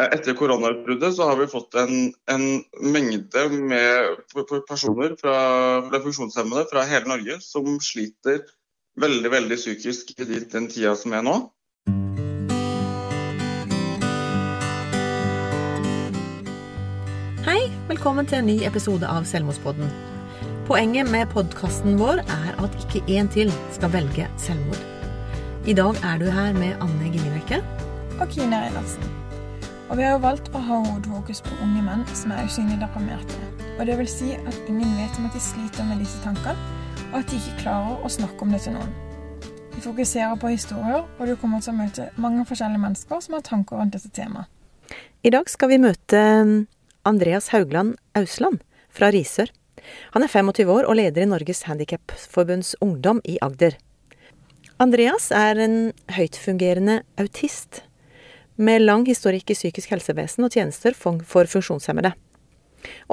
Etter koronautbruddet så har vi fått en, en mengde med personer fra, fra funksjonshemmede fra hele Norge som sliter veldig veldig psykisk i den tida som er nå. Hei, velkommen til en ny episode av Selvmordspodden. Poenget med podkasten vår er at ikke én til skal velge selvmord. I dag er du her med Anne Gillivekke. Og Kine Reinertsen. Og vi har jo valgt å ha hovedfokus på unge menn som er usynlig deprimerte. Og det vil si at ingen vet om at de sliter med disse tankene, og at de ikke klarer å snakke om det til noen. Vi fokuserer på historier, og du kommer til å møte mange forskjellige mennesker som har tanker rundt dette temaet. I dag skal vi møte um, Andreas Haugland Ausland fra Risør. Han er 25 år og leder i Norges Handikapforbunds Ungdom i Agder. Andreas er en høytfungerende autist med lang historikk i psykisk helsevesen og tjenester for, funksjonshemmede.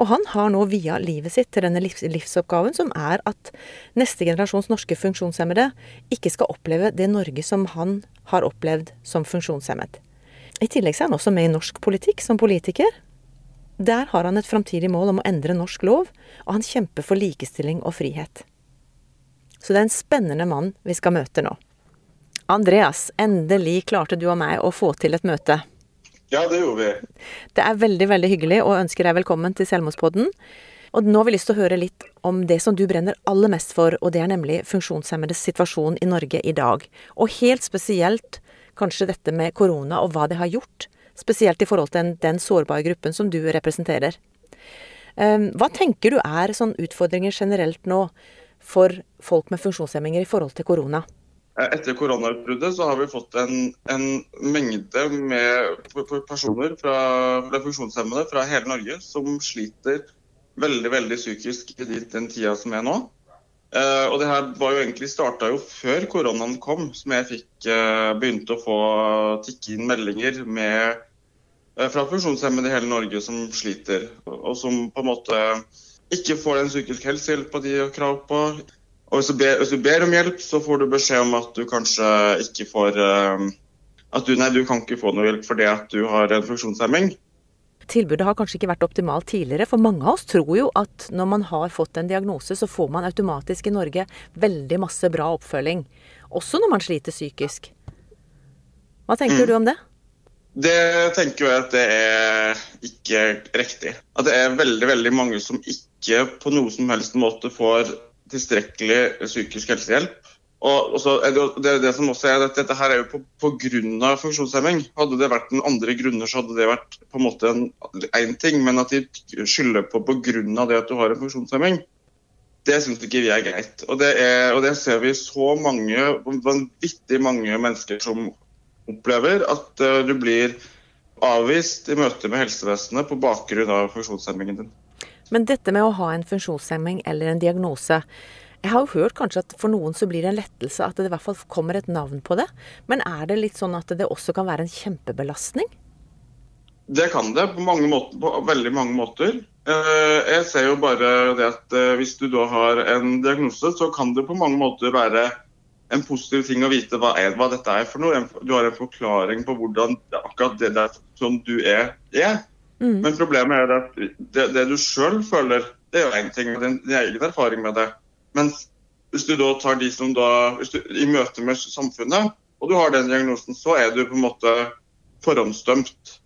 Og han har nå via livet sitt til denne livs livsoppgaven, som er at neste generasjons norske funksjonshemmede ikke skal oppleve det Norge som han har opplevd som funksjonshemmet. I tillegg er han også med i norsk politikk som politiker. Der har han et framtidig mål om å endre norsk lov, og han kjemper for likestilling og frihet. Så det er en spennende mann vi skal møte nå. Andreas, endelig klarte du og meg å få til et møte. Ja, det gjorde vi. Det er veldig, veldig hyggelig, og ønsker deg velkommen til Selvmordspodden. Og nå har vi lyst til å høre litt om det som du brenner aller mest for, og det er nemlig funksjonshemmedes situasjon i Norge i dag. Og helt spesielt kanskje dette med korona og hva det har gjort. Spesielt i forhold til den, den sårbare gruppen som du representerer. Um, hva tenker du er sånn utfordringer generelt nå for folk med funksjonshemminger i forhold til korona? Etter koronautbruddet så har vi fått en, en mengde med personer fra, fra funksjonshemmede fra hele Norge som sliter veldig veldig psykisk i den tida som er nå. Eh, og det her var jo egentlig starta jo før koronaen kom, som jeg fikk eh, begynte å få tikke inn meldinger med, eh, fra funksjonshemmede i hele Norge som sliter, og som på en måte ikke får den psykiske helsehjelpa de har krav på. Og hvis du, ber, hvis du, ber, om hjelp, så får du beskjed om at du kanskje ikke får uh, At du, nei, du kan ikke få noe hjelp fordi at du har en funksjonshemming. Tilbudet har kanskje ikke vært optimalt tidligere, for mange av oss tror jo at når man har fått en diagnose, så får man automatisk i Norge veldig masse bra oppfølging. Også når man sliter psykisk. Hva tenker mm. du om det? Det tenker jeg at det er ikke riktig. At det er veldig, veldig mange som ikke på noe som helst måte får tilstrekkelig psykisk helsehjelp. Og også, det, det, det, som også er at Dette her er jo av funksjonshemming. Hadde det vært den andre grunner, så hadde det vært på en måte én ting. Men at de skylder på av det at du har en funksjonshemming, det syns ikke vi er greit. Og det, er, og det ser vi så mange, vanvittig mange mennesker som opplever. At uh, du blir avvist i møte med helsevesenet på bakgrunn av funksjonshemmingen din. Men dette med å ha en funksjonshemming eller en diagnose jeg har jo hørt kanskje at for noen så blir det en lettelse at det i hvert fall kommer et navn på det. Men er det litt sånn at det også kan være en kjempebelastning? Det kan det, på, måter, på veldig mange måter. Eh, jeg ser jo bare det at eh, hvis du da har en diagnose, så kan det på mange måter være en positiv ting å vite hva, er, hva dette er for noe. Du har en forklaring på hvordan akkurat det der som du er, er. Mm. Men problemet er at det, det du sjøl føler, det er jo én ting, din, din egen erfaring med det. Men hvis du da tar de som da du, I møte med samfunnet, og du har den diagnosen, så er du på en måte forhåndsdømt.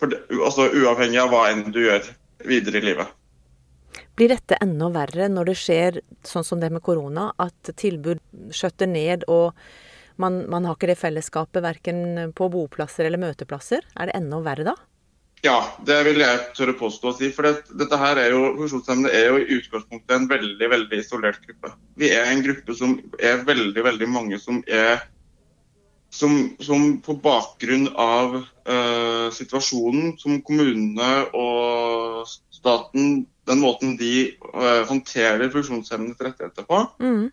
For det, altså Uavhengig av hva enn du gjør videre i livet. Blir dette enda verre når det skjer sånn som det med korona, at tilbud skjøtter ned og man, man har ikke det fellesskapet verken på boplasser eller møteplasser? Er det enda verre da? Ja, det vil jeg tørre påstå å si. For det, dette her er jo, Funksjonshemmede er jo i utgangspunktet en veldig veldig isolert gruppe. Vi er en gruppe som er veldig veldig mange som er som, som på bakgrunn av uh, situasjonen som kommunene og staten Den måten de uh, håndterer funksjonshemmedes rettigheter på, mm.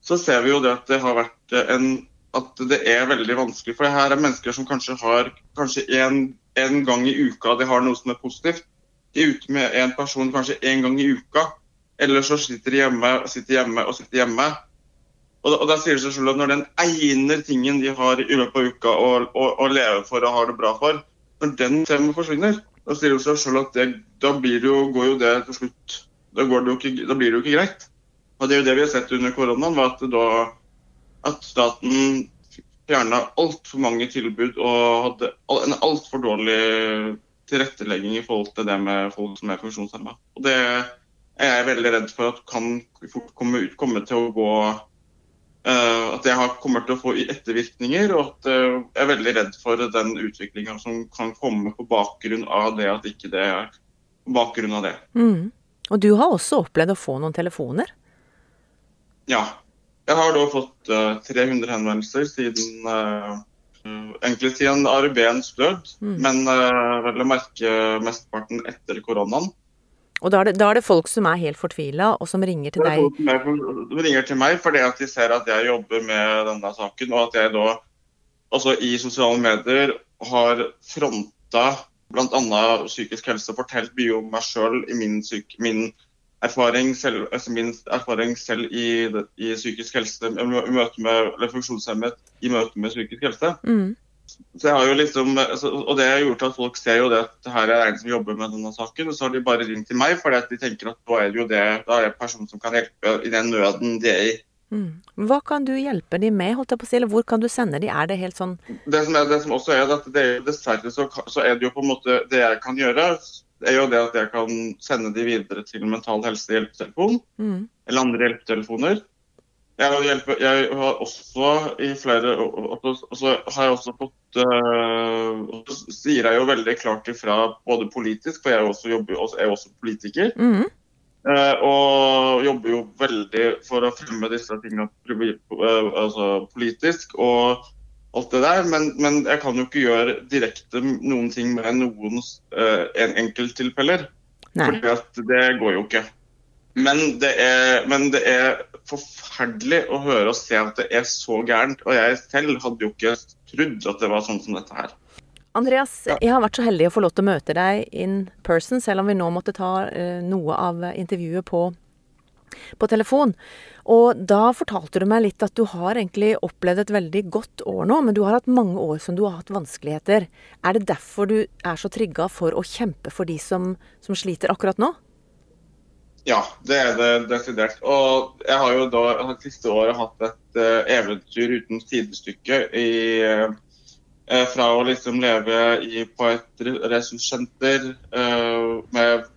så ser vi jo det at det har vært en at det er veldig vanskelig. For det her er mennesker som kanskje har kanskje en, en gang i uka de har noe som er positivt. De er ute med en person kanskje én gang i uka. Eller så sitter de hjemme og sitter hjemme og sitter hjemme. Og, og da sier det seg selv at Når den ene tingen de har i løpet av uka å, å, leve for og har det bra for, når den temaet forsvinner, da sier det seg selv at det, da blir det jo, går jo det til slutt da, det ikke, da blir det jo ikke greit. Og Det er jo det vi har sett under koronaen, var at, da, at staten fjerna altfor mange tilbud og hadde en altfor dårlig tilrettelegging i forhold til det med folk som er funksjonshemma. Og det er jeg veldig redd for at kan fort komme, ut, komme til å gå uh, At det kommer til å få ettervirkninger, og at uh, jeg er veldig redd for den utviklinga som kan komme på bakgrunn av det at ikke det er på bakgrunn av det. Mm. Og du har også opplevd å få noen telefoner? Ja. Jeg har da fått uh, eh, 300 henvendelser siden uh, egentlig siden ARB-ens død, mm. men vel å merke mesteparten etter koronaen. Og da er, det, da er, det, folk som er helt fortvila, og som ringer til deg? De ringer til meg fordi at de ser at jeg jobber med denne saken, og at jeg da altså i sosiale medier har fronta bl.a. psykisk helse fortalt mye om meg sjøl i min, syk, min, erfaring selv, altså min erfaring selv i, i psykisk helse, i møte med, eller funksjonshemmet i møte med psykisk helse. Mm. Så jeg har jo liksom, altså, og Det har gjort at folk ser jo det at her er en som jobber med denne saken. og Så har de bare ringt til meg, fordi at de tenker at da er det jo det, da er det en person som kan hjelpe i den nøden de er i. Mm. Hva kan du hjelpe dem med, holdt jeg på å si, eller hvor kan du sende dem? Er det helt sånn Det som, er, det som også er at det, dessverre så, så, er det jo på en måte Det jeg kan gjøre, er jo det at jeg kan sende de videre til Mental Helse hjelpetelefon mm. eller andre hjelpetelefoner. Jeg, hjelpe, jeg, har også i flere Og så har jeg også fått uh, Så sier jeg jo veldig klart ifra både politisk, for jeg er også, jobber, er også politiker. Mm. Uh, og jobber jo veldig for å fremme disse tingene uh, altså politisk og alt det der. Men, men, jeg kan jo ikke gjøre direkte noen ting med noen uh, en enkelttilfeller. For det går jo ikke. Men det, er, men det er forferdelig å høre og se at det er så gærent. Og jeg selv hadde jo ikke trodd at det var sånn som dette her. Andreas, jeg har vært så heldig å få lov til å møte deg in person, selv om vi nå måtte ta eh, noe av intervjuet på, på telefon. Og da fortalte du meg litt at du har egentlig opplevd et veldig godt år nå, men du har hatt mange år som du har hatt vanskeligheter. Er det derfor du er så trigga for å kjempe for de som, som sliter akkurat nå? Ja, det er det desidert. Og jeg har jo da det siste året hatt et uh, eventyr uten sidestykke i uh, fra å liksom leve i, på et ressurssenter uh, med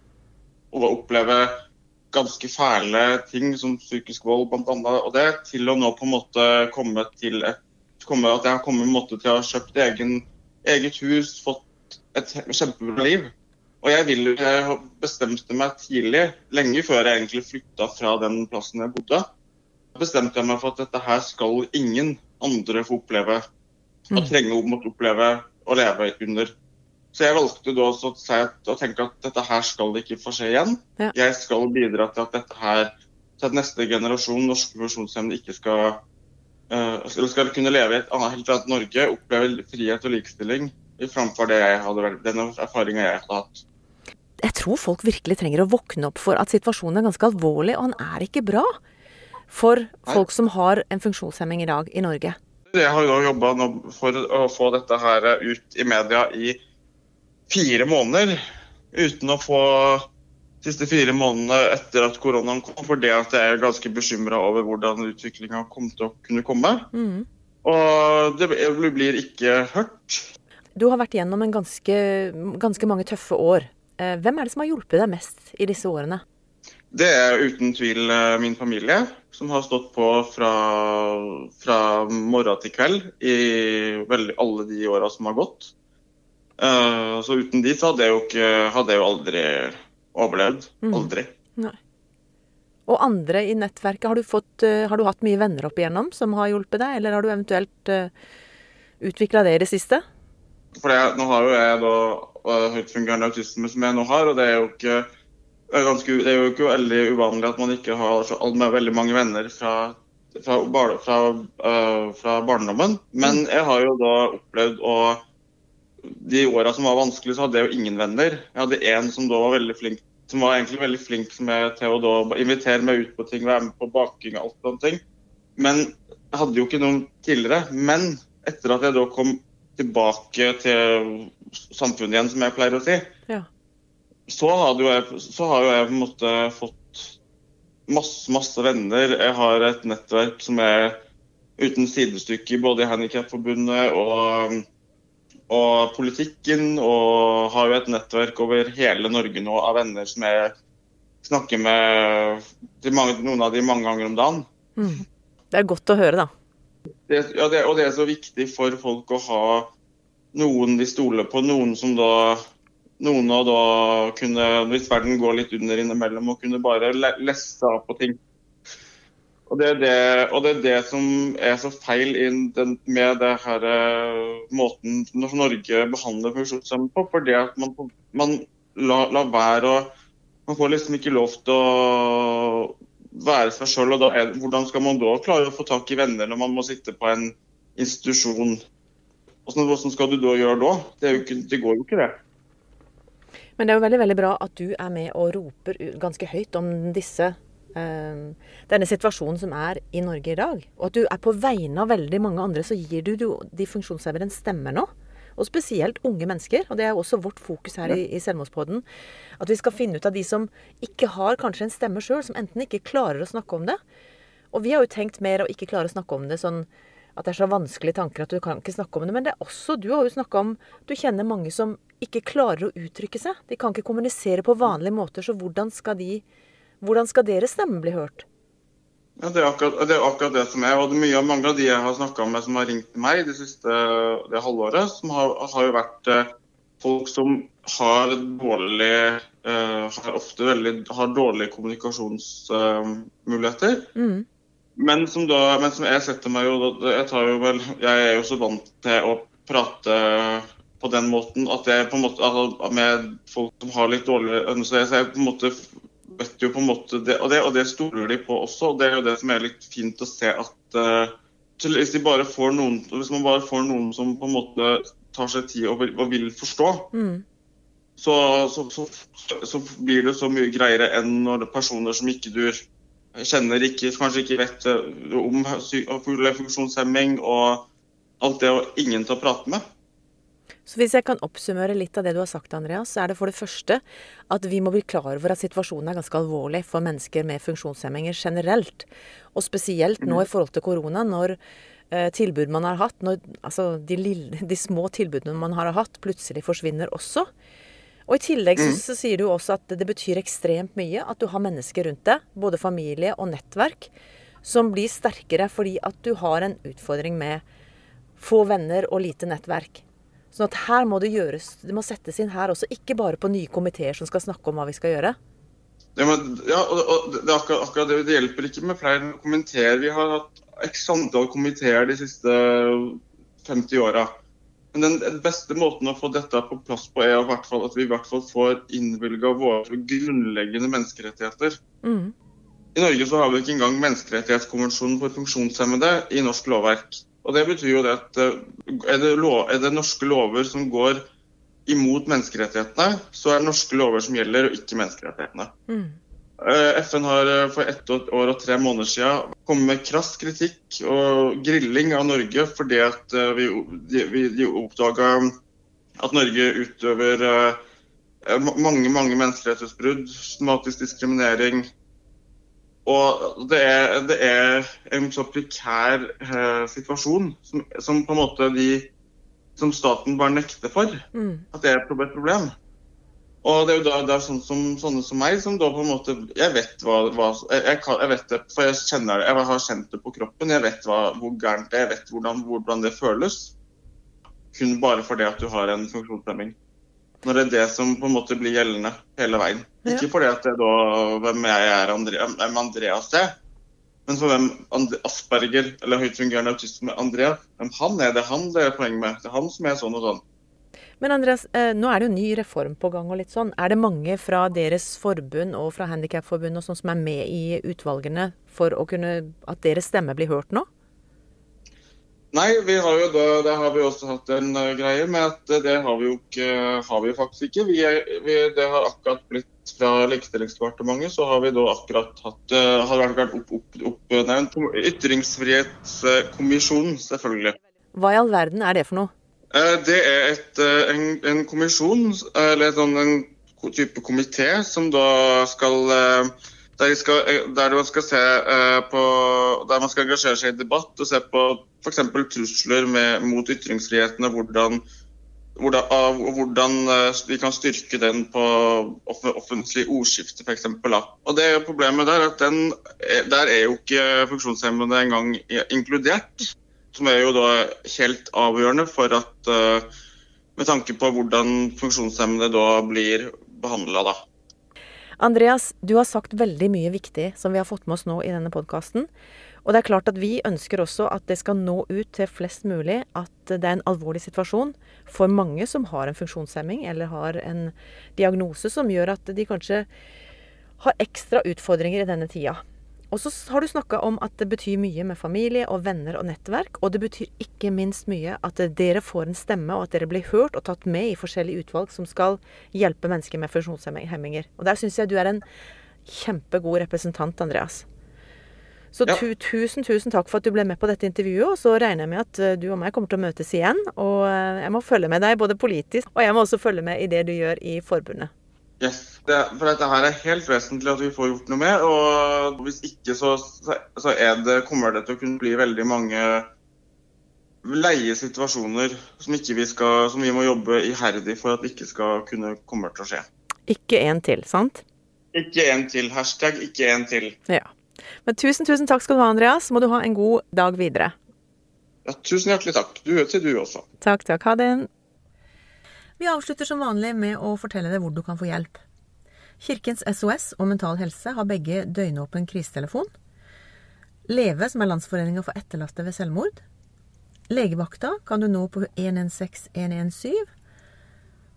å oppleve ganske fæle ting som psykisk vold bl.a. og det, til å nå på en måte komme til et komme, At jeg har kommet måte, til å ha kjøpt egen, eget hus, fått et kjempebra liv. Og jeg, vil, jeg bestemte meg tidlig, lenge før jeg egentlig flytta fra den plassen jeg bodde, bestemte jeg meg for at dette her skal ingen andre få oppleve og mm. trenge å oppleve å leve under. Så jeg valgte da å, å tenke at dette her skal ikke få skje igjen. Ja. Jeg skal bidra til at dette her, til at neste generasjon norske funksjonshemmede ikke skal, uh, skal kunne leve i et annet helt annet Norge, oppleve frihet og likestilling framfor det jeg hadde, den erfaringa jeg hadde hatt. Jeg tror folk virkelig trenger å våkne opp for at situasjonen er ganske alvorlig, og den er ikke bra for folk som har en funksjonshemming i dag i Norge. Jeg har jo jobba for å få dette her ut i media i fire måneder. Uten å få de siste fire månedene etter at koronaen kom, fordi at jeg er ganske bekymra over hvordan utviklinga kom til å kunne komme. Mm. Og det blir ikke hørt. Du har vært gjennom en ganske, ganske mange tøffe år. Eh, hvem er det som har hjulpet deg mest i disse årene? Det er uten tvil eh, min familie, som har stått på fra, fra morgen til kveld i veldig, alle de åra som har gått. Uh, så uten de så hadde jeg jo, ikke, hadde jeg jo aldri overlevd. Mm. Aldri. Nei. Og andre i nettverket, har du, fått, uh, har du, hatt mye venner opp igjennom som har hjulpet deg, eller har du eventuelt uh, utvikla det i det siste? For jeg, nå har jo jeg da høytfungerende autisme som jeg nå har, og det er jo ikke ganske, det er jo ikke veldig uvanlig at man ikke har så, veldig mange venner fra, fra, fra, fra, barndommen. Men jeg har jo da opplevd å De åra som var vanskelig, så hadde jeg jo ingen venner. Jeg hadde en som da var veldig flink som var egentlig veldig flink med, til å da invitere meg ut på ting, være med på baking og alt sånne ting. Men jeg hadde jo ikke noen tidligere. Men etter at jeg da kom tilbake til samfunnet igjen, som jeg pleier å si, Ja. så, jeg, så har jo jeg på en måte fått masse, masse venner. Jeg har et nettverk som er uten sidestykke både i Handikapforbundet og, og politikken, og har jo et nettverk over hele Norge nå av venner som jeg snakker med mange, noen av de mange ganger om dagen. Mm. Det er godt å høre, da. Det, ja, det, og det er så viktig for folk å ha noen de stoler på, noen som da noen av da kunne, hvis verden går litt under innimellom, og kunne bare le lesse av på ting. Og det, er det, det er det som er så feil den, med det her uh, måten Norge behandler funksjonshemmede på. fordi at man, man lar la være å Man får liksom ikke lov til å være seg sjøl. Hvordan skal man da klare å få tak i venner når man må sitte på en institusjon? Hvordan skal du da gjøre da? Det, ikke, det går jo ikke, det. Men det er jo veldig veldig bra at du er med og roper ganske høyt om disse, eh, denne situasjonen som er i Norge i dag. Og at du er på vegne av veldig mange andre, så gir du de funksjonshemmede en stemme nå. Og spesielt unge mennesker. Og det er også vårt fokus her i, i Selvmordspodden. At vi skal finne ut av de som ikke har kanskje en stemme sjøl, som enten ikke klarer å snakke om det. Og vi har jo tenkt mer å ikke klare å snakke om det sånn at det er så vanskelige tanker at du kan ikke snakke om det. Men det er også, du har jo snakka om Du kjenner mange som ikke klarer å uttrykke seg. De kan ikke kommunisere på vanlige måter. Så hvordan skal, de, hvordan skal deres stemme bli hørt? Ja, det er, akkurat, det er akkurat det som er. og det mye, Mange av de jeg har snakka med som har ringt meg det siste det halvåret, som har, har jo vært eh, folk som har dårlig uh, har ofte veldig, har dårlige kommunikasjonsmuligheter. Uh, mm. Men som, da, men som jeg setter meg jo jeg, jo vel, jeg er jo så vant til å prate på den måten at jeg på en måte, altså, med folk som har litt dårlig ønsker, så jeg på en måte vet jo på en måte det, og det, og det stoler de på også. og Det er jo det som er litt fint å se at uh, hvis, noen, hvis, man bare får noen som på en måte tar seg tid og, og vil forstå, mm. så, så, så, så, blir det så mye greiere enn når det er personer som ikke du kjenner, ikke, kanskje ikke vet eh, om funksjonshemming og alt det, og ingen til å prate med. Så hvis jeg kan oppsummere litt av det du har sagt, Andreas, så er det for det første at vi må bli klar over at situasjonen er ganske alvorlig for mennesker med funksjonshemminger generelt. Og spesielt nå i forhold til korona, når eh, tilbud man har hatt, når altså, de, lille, de, små tilbudene man har hatt, plutselig forsvinner også. Og i tillegg så, så sier du også at det betyr ekstremt mye at du har mennesker rundt deg, både familie og nettverk, som blir sterkere fordi at du har en utfordring med få venner og lite nettverk. Sånn at her må det gjøres, det må settes inn her også, ikke bare på nye komiteer som skal snakke om hva vi skal gjøre. Ja, men, ja og, og, det akkurat, akkurat, det. Det hjelper ikke med flere komiteer. Vi har hatt x antall komiteer de siste 50 åra. Men den, den, beste måten å få dette på plass på, er at vi i hvert fall får innvilga våre grunnleggende menneskerettigheter. Mm. I Norge så har vi ikke engang menneskerettighetskonvensjonen for funksjonshemmede i norsk lovverk. Og Det betyr jo det at eh, er det, lov, er det norske lover som går imot menneskerettighetene, så er det norske lover som gjelder, og ikke menneskerettighetene. Mm. Eh, FN har eh, for ett år og tre måneder siden kommet med krass kritikk og grilling av Norge fordi at vi, de, de oppdaga at Norge utøver mange mange menneskerettighetsbrudd, systematisk diskriminering, og det er, det er en så prekær eh, situasjon som, som, på en måte de som staten bare nekter for. Mm. At det er et problem. Og det er jo da det er sånn som, sånne som meg som da på en måte Jeg vet hva, hva jeg, jeg, jeg, vet det, for jeg kjenner det. Jeg har kjent det på kroppen. Jeg vet hva, hvor gærent det er. Jeg vet hvordan, hvordan det føles. Kun bare fordi at du har en funksjonshemming. Når det er det som på en måte blir gjeldende hele veien. Ja. Ikke fordi at det er da hvem jeg er, Andrea, hvem Andreas er, men for hvem Asperger eller høyt fungerende med Andreas, hvem han er. Det er han det er poeng med. Det er han som er sånn og sånn. Men Andreas, eh, nå er det jo ny reform på gang. og litt sånn. Er det mange fra deres forbund og fra Handikapforbundet sånn som er med i utvalgene for kunne, at deres stemme blir hørt nå? Nei, vi har jo det, det har vi også hatt en uh, greie med at det har vi jo ikke, har vi faktisk ikke. Vi er, vi, det har akkurat blitt fra Likestillingsdepartementet, så har vi da akkurat hatt uh, har vært opp, opp, oppnevnt Ytringsfrihetskommisjonen, selvfølgelig. Hva i all verden er det for noe? Eh, det er et, eh, en, en, kommisjon, eller sånn en type komité, som da skal eh, der, skal, der, man skal se på Der man skal engasjere seg i debatt og se på f.eks. trusler med, mot ytringsfriheten og hvordan, hvordan, av, hvordan, vi kan styrke den på offentlig ordskifte, f.eks. Og det er Problemet der at den, der er jo ikke funksjonshemmede engang inkludert som er jo da helt avgjørende for at Med tanke på hvordan funksjonshemmede da blir behandla, da. Andreas, du har sagt veldig mye viktig som vi har fått med oss nå i denne podkasten. Og det er klart at vi ønsker også at det skal nå ut til flest mulig at det er en alvorlig situasjon for mange som har en funksjonshemming eller har en diagnose som gjør at de kanskje har ekstra utfordringer i denne tida. Og så har du snakka om at det betyr mye med familie og venner og nettverk. Og det betyr ikke minst mye at dere får en stemme, og at dere blir hørt og tatt med i forskjellige utvalg som skal hjelpe mennesker med funksjonshemminger. Og der syns jeg du er en kjempegod representant, Andreas. Så ja. tu, tusen, tusen takk for at du ble med på dette intervjuet. Og så regner jeg med at eh, du og meg kommer til å møtes igjen. Og eh, jeg må følge med deg både politisk, og jeg må også følge med i det du gjør i forbundet. Yes, det, for dette her er helt vesentlig at vi får gjort noe med. Og hvis ikke, så, så det, kommer det til å kunne bli veldig mange leie situasjoner som, vi, skal, som vi må jobbe iherdig for at ikke skal kunne komme til å skje. Ikke en til, sant? Ikke en til. Hashtag ikke en til. Ja. Men tusen, tusen takk skal du ha, Andreas. Må du ha en god dag videre. Ja, tusen hjertelig takk. Du til du også. Takk, takk. Ha det. Vi avslutter som vanlig med å fortelle deg hvor du kan få hjelp. Kirkens SOS og Mental Helse har begge døgnåpen krisetelefon. Leve, som er Landsforeninga for etterlatte ved selvmord. Legevakta kan du nå på 116 117.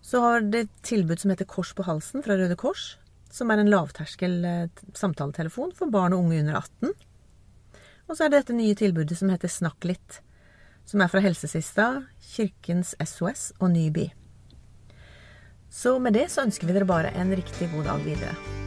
Så har det et tilbud som heter Kors på halsen fra Røde Kors, som er en lavterskel eh, samtaletelefon for barn og unge under 18. Og så er det dette nye tilbudet som heter Snakk litt, som er fra Helsesista, Kirkens SOS og Nyby. Så med det så ønsker vi dere bare en riktig god dag videre.